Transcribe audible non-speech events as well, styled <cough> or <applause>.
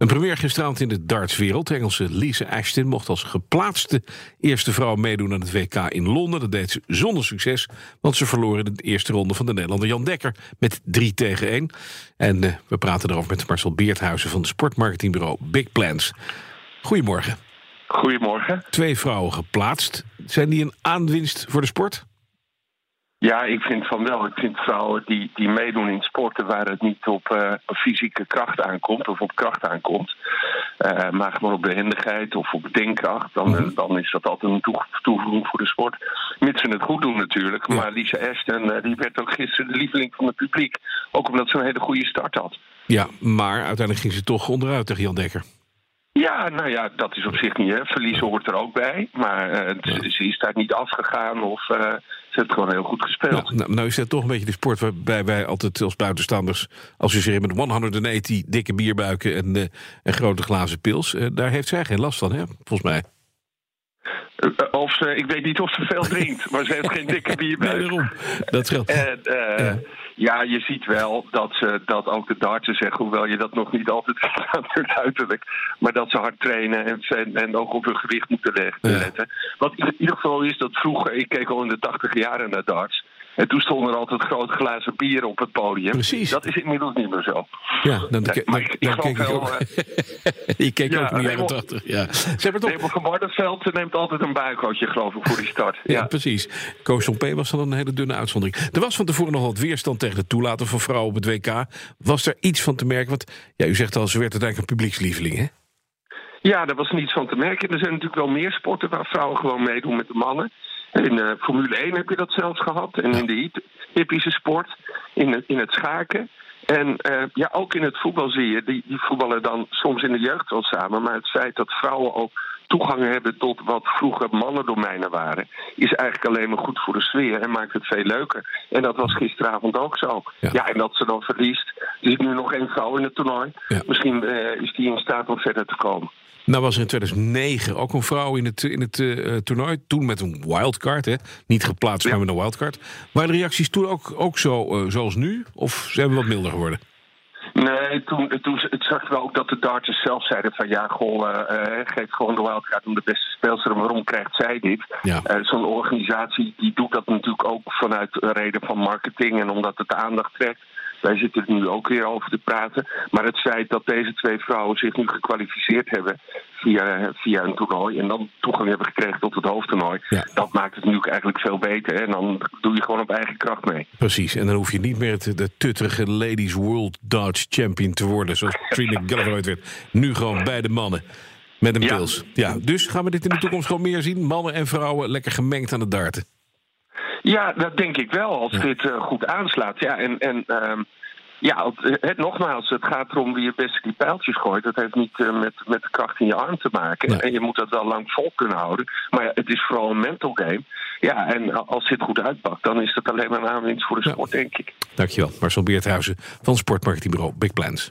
Een premier gisteravond in de dartswereld. De Engelse Lisa Ashton mocht als geplaatste eerste vrouw meedoen aan het WK in Londen. Dat deed ze zonder succes, want ze verloren de eerste ronde van de Nederlander Jan Dekker met 3 tegen 1. En uh, we praten erover met Marcel Beerthuizen van het sportmarketingbureau Big Plans. Goedemorgen. Goedemorgen. Twee vrouwen geplaatst. Zijn die een aanwinst voor de sport? Ja, ik vind van wel. Ik vind vrouwen die, die meedoen in sporten waar het niet op uh, fysieke kracht aankomt of op kracht aankomt, uh, maar gewoon op behendigheid of op denkkracht, dan, mm. dan is dat altijd een toevoeging voor de sport. Mits ze het goed doen natuurlijk. Ja. Maar Lisa Ashton uh, die werd ook gisteren de lieveling van het publiek. Ook omdat ze een hele goede start had. Ja, maar uiteindelijk ging ze toch onderuit tegen Jan Dekker. Ja, nou ja, dat is op zich niet. Hè. Verliezen hoort er ook bij. Maar uh, ja. ze is daar niet afgegaan of uh, ze heeft gewoon heel goed gespeeld. Ja, nou, nou, is dat toch een beetje de sport waarbij wij altijd als buitenstaanders associëren met 180 dikke bierbuiken en, uh, en grote glazen pils. daar heeft zij geen last van, hè, volgens mij. Of ze, ik weet niet of ze veel drinkt, maar ze heeft geen <laughs> dikke bierbuik. Nee, daarom. Dat geldt. En, ja. Ja, je ziet wel dat, ze, dat ook de dartsen zeggen, hoewel je dat nog niet altijd <laughs> gaat uiterlijk, maar dat ze hard trainen en, en ook op hun gewicht moeten letten. Ja. Wat in ieder geval is dat vroeger, ik keek al in de tachtig jaren naar darts. En toen stonden er altijd grote glazen bier op het podium. Precies. Dat is inmiddels niet meer zo. Ja, dan, nee, maar ik, dan, keek ik ook. Uh, <laughs> je keek ja, ook in de jaren tachtig. Ja. Ze hebben toch... Raymond van Barneveld neemt altijd een buikhoutje, geloof ik, voor die start. Ja, ja precies. Koos P. was dan een hele dunne uitzondering. Er was van tevoren nog wat weerstand tegen het toelaten van vrouwen op het WK. Was er iets van te merken? Want ja, u zegt al, ze werd uiteindelijk een publiekslieveling, hè? Ja, daar was niets van te merken. Er zijn natuurlijk wel meer sporten waar vrouwen gewoon meedoen met de mannen. In uh, Formule 1 heb je dat zelfs gehad. En in de hippische sport, in het, in het schaken. En uh, ja, ook in het voetbal zie je, die, die voetballen dan soms in de jeugd wel samen. Maar het feit dat vrouwen ook toegang hebben tot wat vroeger mannendomeinen waren, is eigenlijk alleen maar goed voor de sfeer en maakt het veel leuker. En dat was gisteravond ook zo. Ja, ja en dat ze dan verliest. Er is nu nog één vrouw in het toernooi. Ja. Misschien uh, is die in staat om verder te komen. Nou was er in 2009 ook een vrouw in het, in het uh, toernooi. Toen met een wildcard, hè? niet geplaatst, ja. maar met een wildcard. Waren de reacties toen ook, ook zo uh, zoals nu? Of zijn we wat milder geworden? Nee, toen, toen het zag we ook dat de darters zelf zeiden van ja, goh, uh, geef gewoon de wildcard om de beste speelster. En waarom krijgt zij dit? Ja. Uh, Zo'n organisatie die doet dat natuurlijk ook vanuit reden van marketing en omdat het de aandacht trekt. Wij zitten er nu ook weer over te praten. Maar het feit dat deze twee vrouwen zich nu gekwalificeerd hebben via, via een toernooi en dan toegang hebben gekregen tot het hoofdtoernooi, ja. dat maakt het nu eigenlijk veel beter. Hè? En dan doe je gewoon op eigen kracht mee. Precies, en dan hoef je niet meer de, de tutterige Ladies World Darts Champion te worden, zoals Trina <laughs> Gallagher ooit werd. Nu gewoon bij de mannen. Met een Ja. pils. Ja, dus gaan we dit in de toekomst gewoon meer zien? Mannen en vrouwen lekker gemengd aan het darten. Ja, dat denk ik wel, als dit uh, goed aanslaat. Ja, en, en um, ja, het, het, nogmaals, het gaat erom wie het beste die pijltjes gooit. Dat heeft niet uh, met, met de kracht in je arm te maken. Nee. En je moet dat wel lang vol kunnen houden. Maar ja, het is vooral een mental game. Ja, en als dit goed uitpakt, dan is dat alleen maar een aanwinst voor de Ja. sport, denk ik. Dankjewel, Marcel Beerthuizen van Sportmarketingbureau Big Plans.